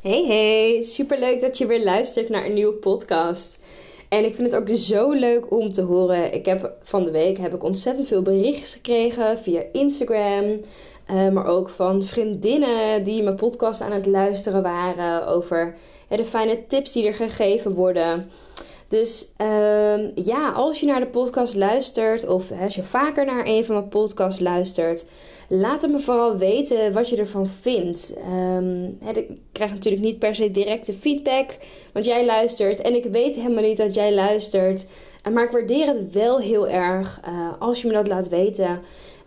Hey hey, superleuk dat je weer luistert naar een nieuwe podcast. En ik vind het ook zo leuk om te horen. Ik heb van de week heb ik ontzettend veel berichtjes gekregen via Instagram. Uh, maar ook van vriendinnen die mijn podcast aan het luisteren waren over de fijne tips die er gegeven worden. Dus uh, ja, als je naar de podcast luistert of als je vaker naar een van mijn podcasts luistert, laat het me vooral weten wat je ervan vindt. Um, ik krijg natuurlijk niet per se directe feedback, want jij luistert en ik weet helemaal niet dat jij luistert. Maar ik waardeer het wel heel erg uh, als je me dat laat weten.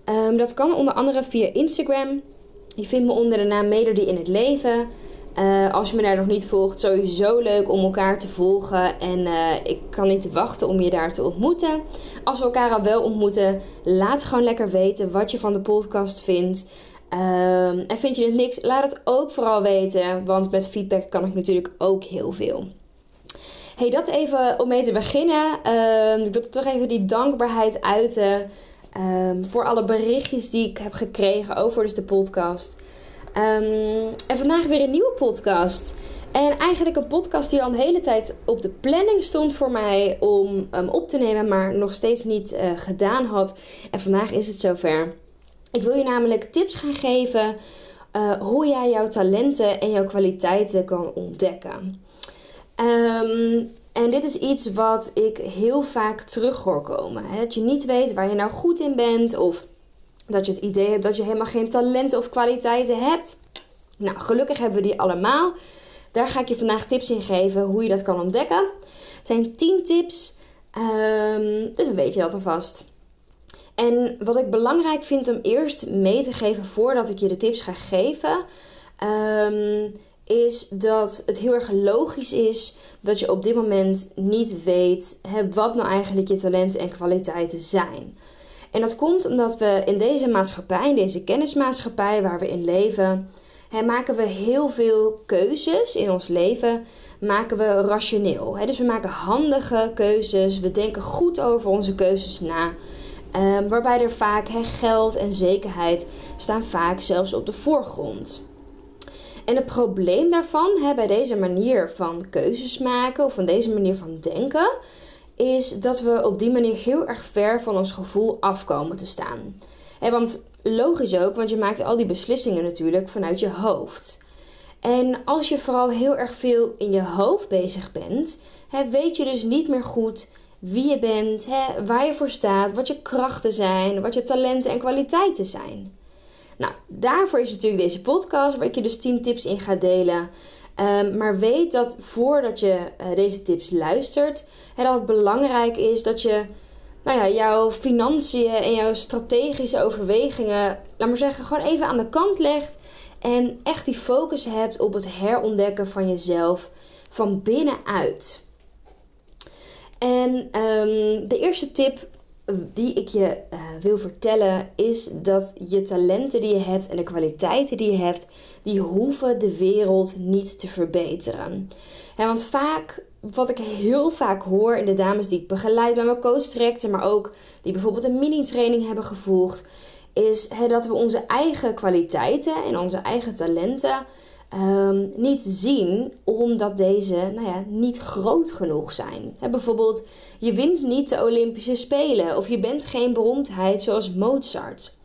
Um, dat kan onder andere via Instagram. Je vindt me onder de naam Melodie in het Leven. Uh, als je me daar nog niet volgt, sowieso leuk om elkaar te volgen. En uh, ik kan niet wachten om je daar te ontmoeten. Als we elkaar al wel ontmoeten, laat gewoon lekker weten wat je van de podcast vindt. Uh, en vind je het niks, laat het ook vooral weten. Want met feedback kan ik natuurlijk ook heel veel. Hey, dat even om mee te beginnen. Ehm, ik wil toch even die dankbaarheid uiten. Um, voor alle berichtjes die ik heb gekregen over dus de podcast. Um, en vandaag weer een nieuwe podcast. En eigenlijk een podcast die al een hele tijd op de planning stond voor mij om um, op te nemen, maar nog steeds niet uh, gedaan had. En vandaag is het zover. Ik wil je namelijk tips gaan geven uh, hoe jij jouw talenten en jouw kwaliteiten kan ontdekken. Um, en dit is iets wat ik heel vaak terug hoor komen. Hè? Dat je niet weet waar je nou goed in bent of dat je het idee hebt dat je helemaal geen talenten of kwaliteiten hebt. Nou, gelukkig hebben we die allemaal. Daar ga ik je vandaag tips in geven hoe je dat kan ontdekken. Het zijn 10 tips, um, dus dan weet je dat alvast. En wat ik belangrijk vind om eerst mee te geven voordat ik je de tips ga geven, um, is dat het heel erg logisch is dat je op dit moment niet weet wat nou eigenlijk je talenten en kwaliteiten zijn. En dat komt omdat we in deze maatschappij, in deze kennismaatschappij waar we in leven, hè, maken we heel veel keuzes in ons leven, maken we rationeel. Hè? Dus we maken handige keuzes, we denken goed over onze keuzes na. Um, waarbij er vaak geld en zekerheid staan vaak zelfs op de voorgrond. En het probleem daarvan, bij deze manier van keuzes maken of van deze manier van denken, is dat we op die manier heel erg ver van ons gevoel afkomen te staan. Want logisch ook, want je maakt al die beslissingen natuurlijk vanuit je hoofd. En als je vooral heel erg veel in je hoofd bezig bent, weet je dus niet meer goed wie je bent, waar je voor staat, wat je krachten zijn, wat je talenten en kwaliteiten zijn. Nou, daarvoor is natuurlijk deze podcast, waar ik je dus 10 tips in ga delen. Um, maar weet dat voordat je uh, deze tips luistert, hè, dat het belangrijk is dat je nou ja, jouw financiën en jouw strategische overwegingen, laat maar zeggen, gewoon even aan de kant legt. En echt die focus hebt op het herontdekken van jezelf van binnenuit. En um, de eerste tip die ik je uh, wil vertellen is dat je talenten die je hebt en de kwaliteiten die je hebt, die hoeven de wereld niet te verbeteren. Ja, want vaak, wat ik heel vaak hoor in de dames die ik begeleid bij mijn coach trajecten, maar ook die bijvoorbeeld een mini-training hebben gevolgd, is hè, dat we onze eigen kwaliteiten en onze eigen talenten um, niet zien omdat deze nou ja, niet groot genoeg zijn. bijvoorbeeld, je wint niet de Olympische Spelen of je bent geen beroemdheid zoals Mozart.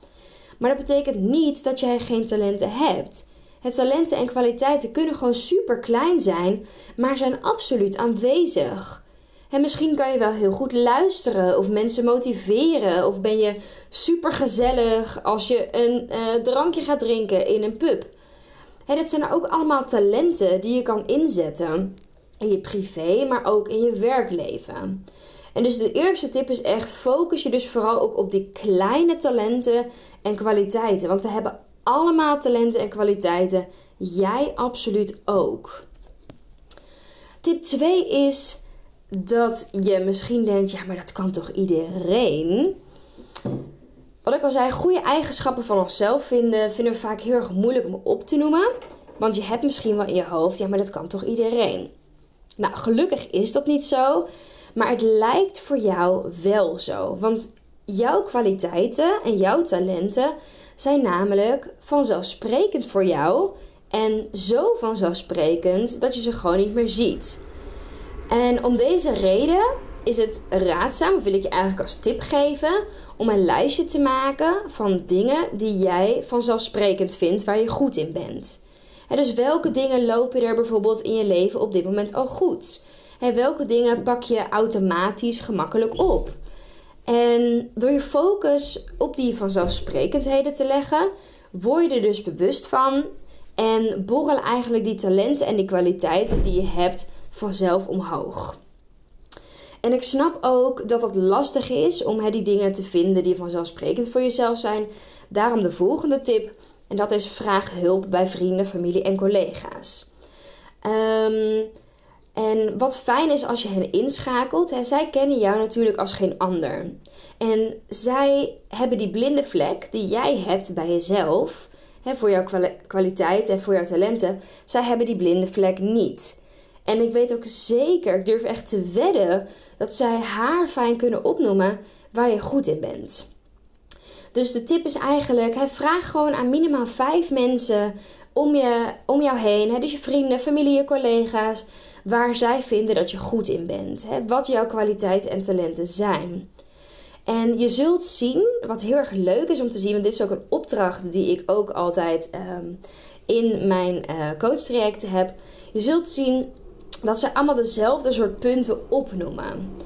Maar dat betekent niet dat jij geen talenten hebt. Het talenten en kwaliteiten kunnen gewoon super klein zijn, maar zijn absoluut aanwezig. En misschien kan je wel heel goed luisteren of mensen motiveren. Of ben je super gezellig als je een uh, drankje gaat drinken in een pub. Hey, dat zijn ook allemaal talenten die je kan inzetten in je privé, maar ook in je werkleven. En dus de eerste tip is echt: focus je dus vooral ook op die kleine talenten en kwaliteiten. Want we hebben allemaal talenten en kwaliteiten. Jij absoluut ook. Tip 2 is dat je misschien denkt: ja, maar dat kan toch iedereen? Wat ik al zei, goede eigenschappen van onszelf vinden, vinden we vaak heel erg moeilijk om op te noemen. Want je hebt misschien wel in je hoofd, ja, maar dat kan toch iedereen? Nou, gelukkig is dat niet zo. Maar het lijkt voor jou wel zo. Want jouw kwaliteiten en jouw talenten zijn namelijk vanzelfsprekend voor jou. En zo vanzelfsprekend dat je ze gewoon niet meer ziet. En om deze reden is het raadzaam, wil ik je eigenlijk als tip geven, om een lijstje te maken van dingen die jij vanzelfsprekend vindt waar je goed in bent. dus welke dingen lopen er bijvoorbeeld in je leven op dit moment al goed? welke dingen pak je automatisch gemakkelijk op? En door je focus op die vanzelfsprekendheden te leggen, word je er dus bewust van en borrelen eigenlijk die talenten en die kwaliteiten die je hebt vanzelf omhoog. En ik snap ook dat het lastig is om die dingen te vinden die vanzelfsprekend voor jezelf zijn. Daarom de volgende tip. En dat is vraag hulp bij vrienden, familie en collega's. Um, en wat fijn is als je hen inschakelt, zij kennen jou natuurlijk als geen ander. En zij hebben die blinde vlek die jij hebt bij jezelf, hè, voor jouw kwaliteit en voor jouw talenten, zij hebben die blinde vlek niet. En ik weet ook zeker, ik durf echt te wedden, dat zij haar fijn kunnen opnoemen waar je goed in bent. Dus de tip is eigenlijk: vraag gewoon aan minimaal vijf mensen om, je, om jou heen. Dus je vrienden, familie, je collega's waar zij vinden dat je goed in bent. Hè? Wat jouw kwaliteiten en talenten zijn. En je zult zien, wat heel erg leuk is om te zien, want dit is ook een opdracht die ik ook altijd ehm, in mijn uh, coachtrajecten heb. Je zult zien dat ze allemaal dezelfde soort punten opnoemen.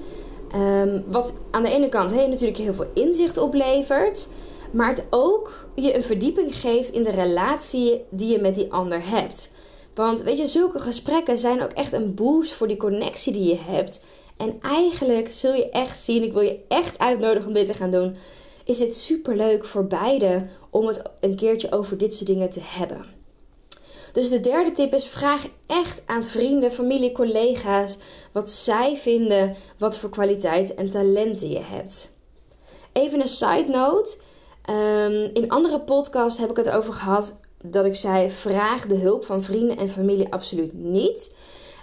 Ehm, wat aan de ene kant hey, natuurlijk heel veel inzicht oplevert, maar het ook je een verdieping geeft in de relatie die je met die ander hebt. Want weet je, zulke gesprekken zijn ook echt een boost voor die connectie die je hebt. En eigenlijk zul je echt zien, ik wil je echt uitnodigen om dit te gaan doen. Is het super leuk voor beide om het een keertje over dit soort dingen te hebben. Dus de derde tip is: vraag echt aan vrienden, familie, collega's wat zij vinden wat voor kwaliteit en talenten je hebt. Even een side note. Um, in andere podcasts heb ik het over gehad dat ik zei: vraag de hulp van vrienden en familie absoluut niet.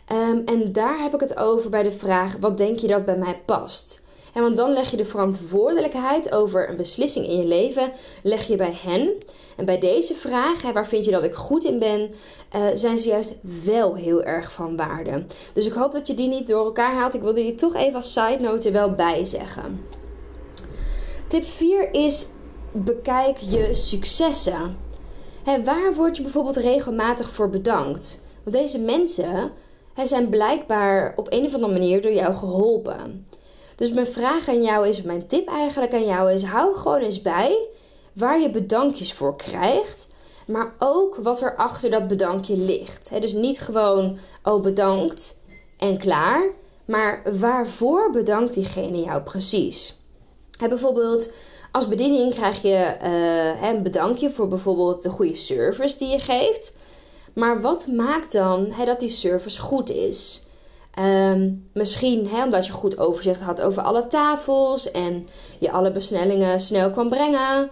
Ehm, en daar heb ik het over bij de vraag: wat denk je dat bij mij past? En want dan leg je de verantwoordelijkheid over een beslissing in je leven, leg je bij hen. En bij deze vraag, hè, waar vind je dat ik goed in ben, uh, zijn ze juist wel heel erg van waarde. Dus ik hoop dat je die niet door elkaar haalt. Ik wilde die toch even als side note er wel bij zeggen. Tip 4 is bekijk je successen waar word je bijvoorbeeld regelmatig voor bedankt? Want deze mensen zijn blijkbaar op een of andere manier door jou geholpen. Dus mijn vraag aan jou is, mijn tip eigenlijk aan jou is: hou gewoon eens bij waar je bedankjes voor krijgt, maar ook wat er achter dat bedankje ligt. dus niet gewoon, oh bedankt en klaar, maar waarvoor bedankt diegene jou precies? bijvoorbeeld, als bediening krijg je uh, een bedankje voor bijvoorbeeld de goede service die je geeft. Maar wat maakt dan dat die service goed is? Ehm, misschien omdat je goed overzicht had over alle tafels en je alle besnellingen snel kwam brengen.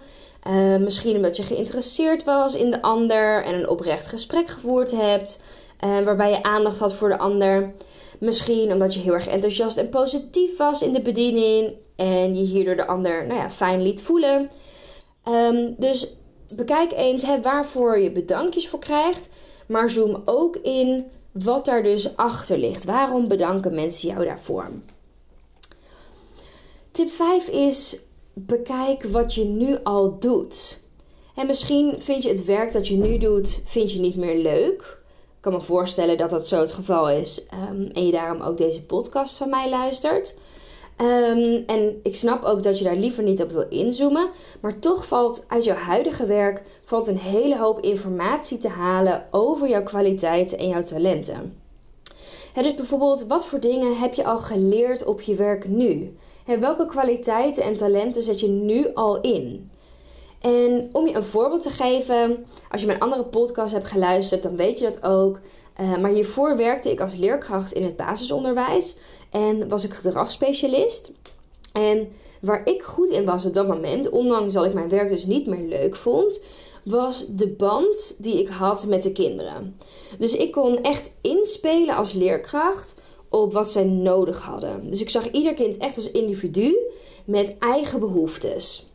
Uh, misschien omdat je geïnteresseerd was in de ander en een oprecht gesprek gevoerd hebt, uh, waarbij je aandacht had voor de ander. Misschien omdat je heel erg enthousiast en positief was in de bediening en je hierdoor de ander nou ja, fijn liet voelen. Um, dus bekijk eens waarvoor je bedankjes voor krijgt. Maar zoom ook in wat daar dus achter ligt. Waarom bedanken mensen jou daarvoor? Tip 5 is: bekijk wat je nu al doet. En misschien vind je het werk dat je nu doet, vind je niet meer leuk. Ik kan me voorstellen dat dat zo het geval is. Um, en je daarom ook deze podcast van mij luistert. Um, en ik snap ook dat je daar liever niet op wil inzoomen. Maar toch valt uit jouw huidige werk valt een hele hoop informatie te halen over jouw kwaliteiten en jouw talenten. dus bijvoorbeeld, wat voor dingen heb je al geleerd op je werk nu? welke kwaliteiten en talenten zet je nu al in? En om je een voorbeeld te geven, als je mijn andere podcast hebt geluisterd, dan weet je dat ook. Uh, maar hiervoor werkte ik als leerkracht in het basisonderwijs en was ik gedragsspecialist. En waar ik goed in was op dat moment, ondanks dat ik mijn werk dus niet meer leuk vond, was de band die ik had met de kinderen. Dus ik kon echt inspelen als leerkracht op wat zij nodig hadden. Dus ik zag ieder kind echt als individu met eigen behoeftes.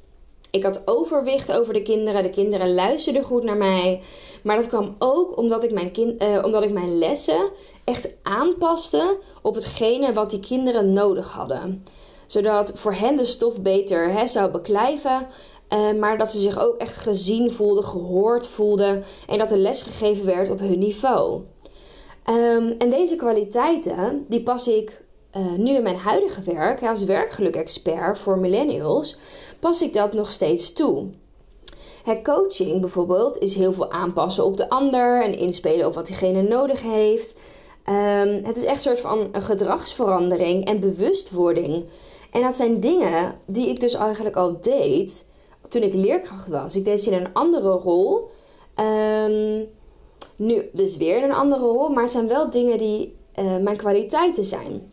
Ik had overwicht over de kinderen. De kinderen luisterden goed naar mij. Maar dat kwam ook omdat ik mijn, kind, uh, omdat ik mijn lessen echt aanpaste op hetgene wat die kinderen nodig hadden. Zodat voor hen de stof beter hè, zou beklijven. Uh, maar dat ze zich ook echt gezien voelden, gehoord voelden. En dat er les gegeven werd op hun niveau. Um, en deze kwaliteiten, die pas ik uh, nu in mijn huidige werk, als werkgeluk-expert voor millennials, pas ik dat nog steeds toe. Het coaching bijvoorbeeld is heel veel aanpassen op de ander en inspelen op wat diegene nodig heeft. Um, het is echt een soort van een gedragsverandering en bewustwording. En dat zijn dingen die ik dus eigenlijk al deed toen ik leerkracht was. Ik deed ze in een andere rol. Um, nu dus weer in een andere rol, maar het zijn wel dingen die uh, mijn kwaliteiten zijn.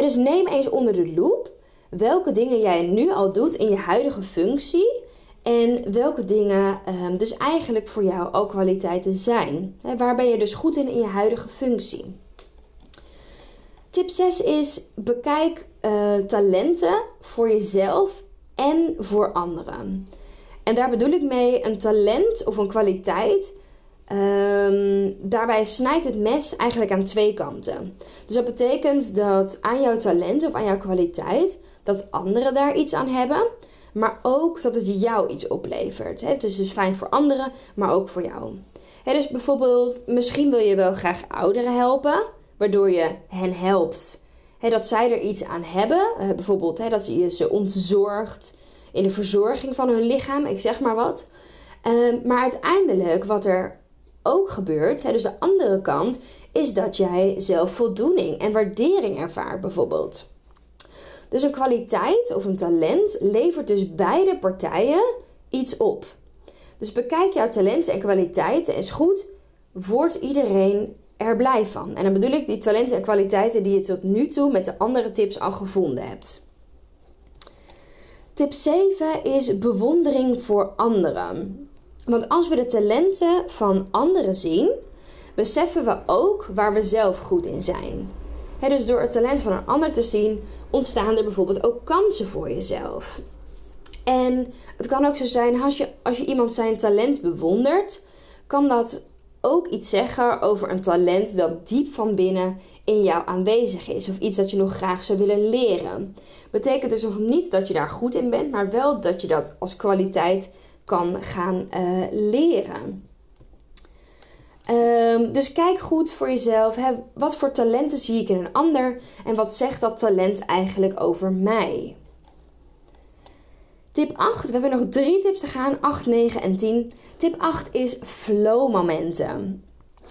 Dus neem eens onder de loep welke dingen jij nu al doet in je huidige functie. En welke dingen um, dus eigenlijk voor jou al kwaliteiten zijn. Waar ben je dus goed in in je huidige functie? Tip 6 is bekijk uh, talenten voor jezelf en voor anderen. En daar bedoel ik mee een talent of een kwaliteit Um, daarbij snijdt het mes eigenlijk aan twee kanten. Dus dat betekent dat aan jouw talent of aan jouw kwaliteit, dat anderen daar iets aan hebben, maar ook dat het jou iets oplevert. Het is dus fijn voor anderen, maar ook voor jou. dus bijvoorbeeld, misschien wil je wel graag ouderen helpen, waardoor je hen helpt. dat zij er iets aan hebben, uh, bijvoorbeeld dat je ze ontzorgt in de verzorging van hun lichaam, ik zeg maar wat. Um, maar uiteindelijk, wat er ook gebeurt, hè, dus de andere kant, is dat jij zelf voldoening en waardering ervaart bijvoorbeeld. Dus een kwaliteit of een talent levert dus beide partijen iets op. Dus bekijk jouw talenten en kwaliteiten eens goed, wordt iedereen er blij van. En dan bedoel ik die talenten en kwaliteiten die je tot nu toe met de andere tips al gevonden hebt. Tip 7 is bewondering voor anderen. Want als we de talenten van anderen zien, beseffen we ook waar we zelf goed in zijn. dus door het talent van een ander te zien, ontstaan er bijvoorbeeld ook kansen voor jezelf. En het kan ook zo zijn, als je, als je iemand zijn talent bewondert, kan dat ook iets zeggen over een talent dat diep van binnen in jou aanwezig is. Of iets dat je nog graag zou willen leren. Betekent dus nog niet dat je daar goed in bent, maar wel dat je dat als kwaliteit kan gaan uh, leren. Um, dus kijk goed voor jezelf. Hè, wat voor talenten zie ik in een ander en wat zegt dat talent eigenlijk over mij? Tip 8, we hebben nog drie tips te gaan: 8, 9 en 10. Tip 8 is flow momenten.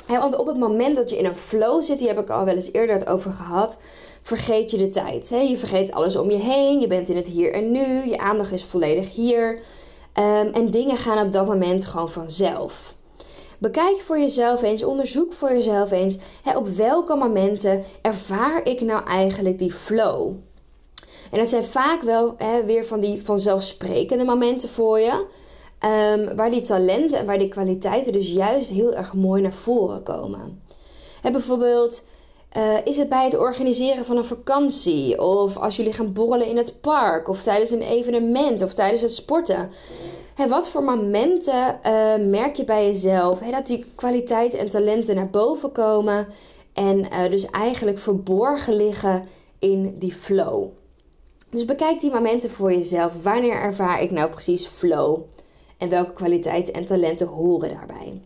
want op het moment dat je in een flow zit, hier heb ik al wel eens eerder het over gehad, vergeet je de tijd. Je vergeet alles om je heen, je bent in het hier en nu, je aandacht is volledig hier. Um, en dingen gaan op dat moment gewoon vanzelf. Bekijk voor jezelf eens, onderzoek voor jezelf eens hè, op welke momenten ervaar ik nou eigenlijk die flow. En dat zijn vaak wel hè, weer van die vanzelfsprekende momenten voor je. Um, waar die talenten en waar die kwaliteiten dus juist heel erg mooi naar voren komen. Bijvoorbeeld, uh, is het bij het organiseren van een vakantie? Of als jullie gaan borrelen in het park? Of tijdens een evenement? Of tijdens het sporten? Wat voor momenten uh, merk je bij jezelf dat die kwaliteiten en talenten naar boven komen en uh, dus eigenlijk verborgen liggen in die flow? Dus bekijk die momenten voor jezelf. Wanneer ervaar ik nou precies flow? En welke kwaliteiten en talenten horen daarbij?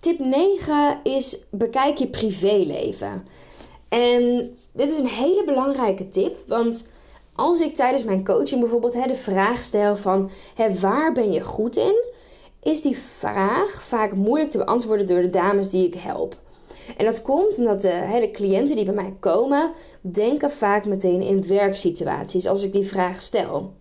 Tip 9 is bekijk je privéleven. En dit is een hele belangrijke tip, want als ik tijdens mijn coaching bijvoorbeeld hè, de vraag stel van hè, waar ben je goed in, is die vraag vaak moeilijk te beantwoorden door de dames die ik help. En dat komt omdat de, de cliënten die bij mij komen, denken vaak meteen in werksituaties als ik die vraag stel.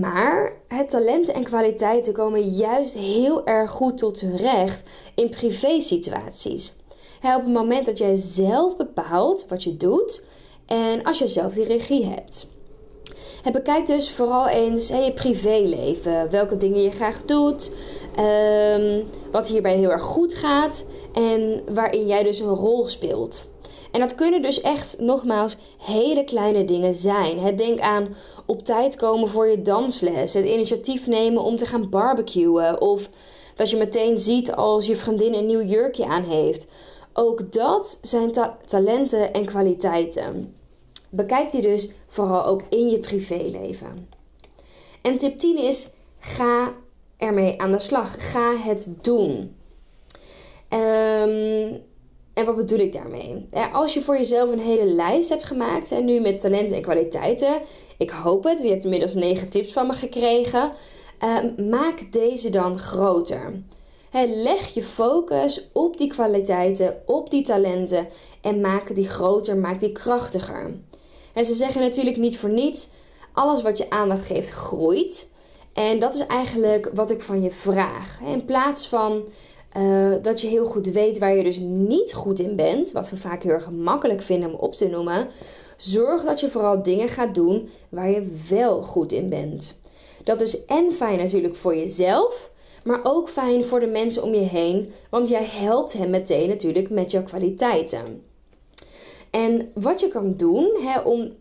Maar het talenten en kwaliteiten komen juist heel erg goed tot hun recht in privésituaties. He, op het moment dat jij zelf bepaalt wat je doet en als je zelf die regie hebt. He, bekijk dus vooral eens je privéleven, welke dingen je graag doet, um, wat hierbij heel erg goed gaat en waarin jij dus een rol speelt. En dat kunnen dus echt, nogmaals, hele kleine dingen zijn. denk aan op tijd komen voor je dansles, het initiatief nemen om te gaan barbecuen, of dat je meteen ziet als je vriendin een nieuw jurkje aan heeft. Ook dat zijn talenten en kwaliteiten. Bekijk die dus vooral ook in je privéleven. En tip 10 is: ga ermee aan de slag. Ga het doen. Um, en wat bedoel ik daarmee? Als je voor jezelf een hele lijst hebt gemaakt en nu met talenten en kwaliteiten, ik hoop het, je hebt inmiddels negen tips van me gekregen, ehm, maak deze dan groter. leg je focus op die kwaliteiten, op die talenten en maak die groter, maak die krachtiger. En ze zeggen natuurlijk niet voor niets: alles wat je aandacht geeft groeit. En dat is eigenlijk wat ik van je vraag. In plaats van uh, dat je heel goed weet waar je dus niet goed in bent, wat we vaak heel erg makkelijk vinden om op te noemen. Zorg dat je vooral dingen gaat doen waar je wel goed in bent. Dat is en fijn natuurlijk voor jezelf, maar ook fijn voor de mensen om je heen, want jij helpt hen meteen natuurlijk met jouw kwaliteiten. En wat je kan doen hè, om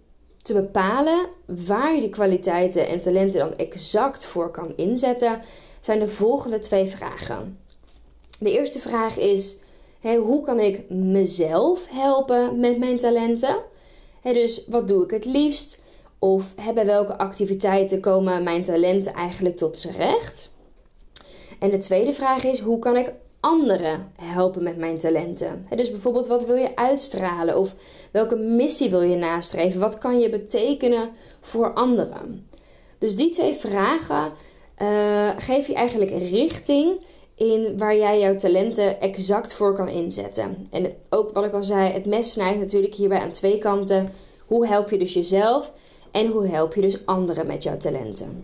te bepalen waar je die kwaliteiten en talenten dan exact voor kan inzetten, zijn de volgende twee vragen. De eerste vraag is: hoe kan ik mezelf helpen met mijn talenten? dus wat doe ik het liefst? Of bij welke activiteiten komen mijn talenten eigenlijk tot z'n recht? En de tweede vraag is: hoe kan ik anderen helpen met mijn talenten? dus bijvoorbeeld, wat wil je uitstralen? Of welke missie wil je nastreven? Wat kan je betekenen voor anderen? Dus die twee vragen uh, geef je eigenlijk richting in waar jij jouw talenten exact voor kan inzetten. En ook wat ik al zei, het mes snijdt natuurlijk hierbij aan twee kanten. Hoe help je dus jezelf en hoe help je dus anderen met jouw talenten?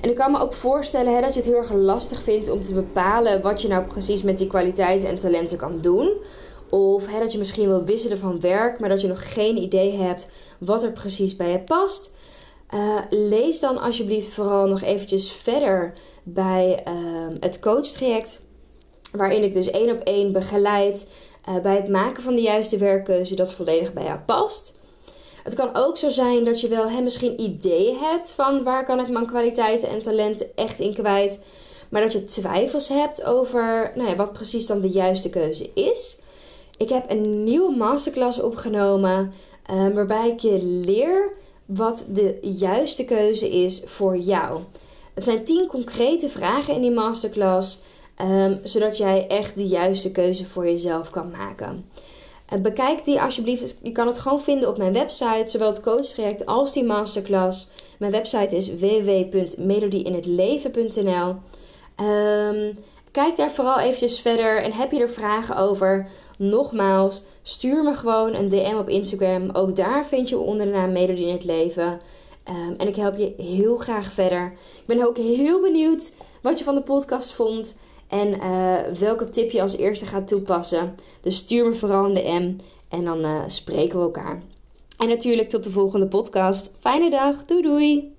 En ik kan me ook voorstellen hè, dat je het heel erg lastig vindt om te bepalen wat je nou precies met die kwaliteiten en talenten kan doen. Of hè, dat je misschien wil wisselen van werk, maar dat je nog geen idee hebt wat er precies bij je past. Uh, lees dan alsjeblieft vooral nog eventjes verder bij uh, het coachtraject. Waarin ik dus één op één begeleid uh, bij het maken van de juiste werkkeuze dat volledig bij jou past. Het kan ook zo zijn dat je wel hè, misschien ideeën hebt van waar kan ik mijn kwaliteiten en talenten echt in kwijt. Maar dat je twijfels hebt over nou ja, wat precies dan de juiste keuze is. Ik heb een nieuwe masterclass opgenomen waarbij ik je leer wat de juiste keuze is voor jou. Het zijn 10 concrete vragen in die masterclass, um, zodat jij echt de juiste keuze voor jezelf kan maken. Uh, bekijk die alsjeblieft. Je kan het gewoon vinden op mijn website, zowel het coachtraject als die masterclass. Mijn website is www.melodieinhetleven.nl. Um, ehm, Kijk daar vooral eventjes verder en heb je er vragen over? Nogmaals, stuur me gewoon een DM op Instagram. Ook daar vind je onder de naam in het Leven. Ehm, en ik help je heel graag verder. Ik ben ook heel benieuwd wat je van de podcast vond. En uh, welke tip je als eerste gaat toepassen. Dus stuur me vooral een DM en dan uh, spreken we elkaar. En natuurlijk tot de volgende podcast. Fijne dag. Doei doei.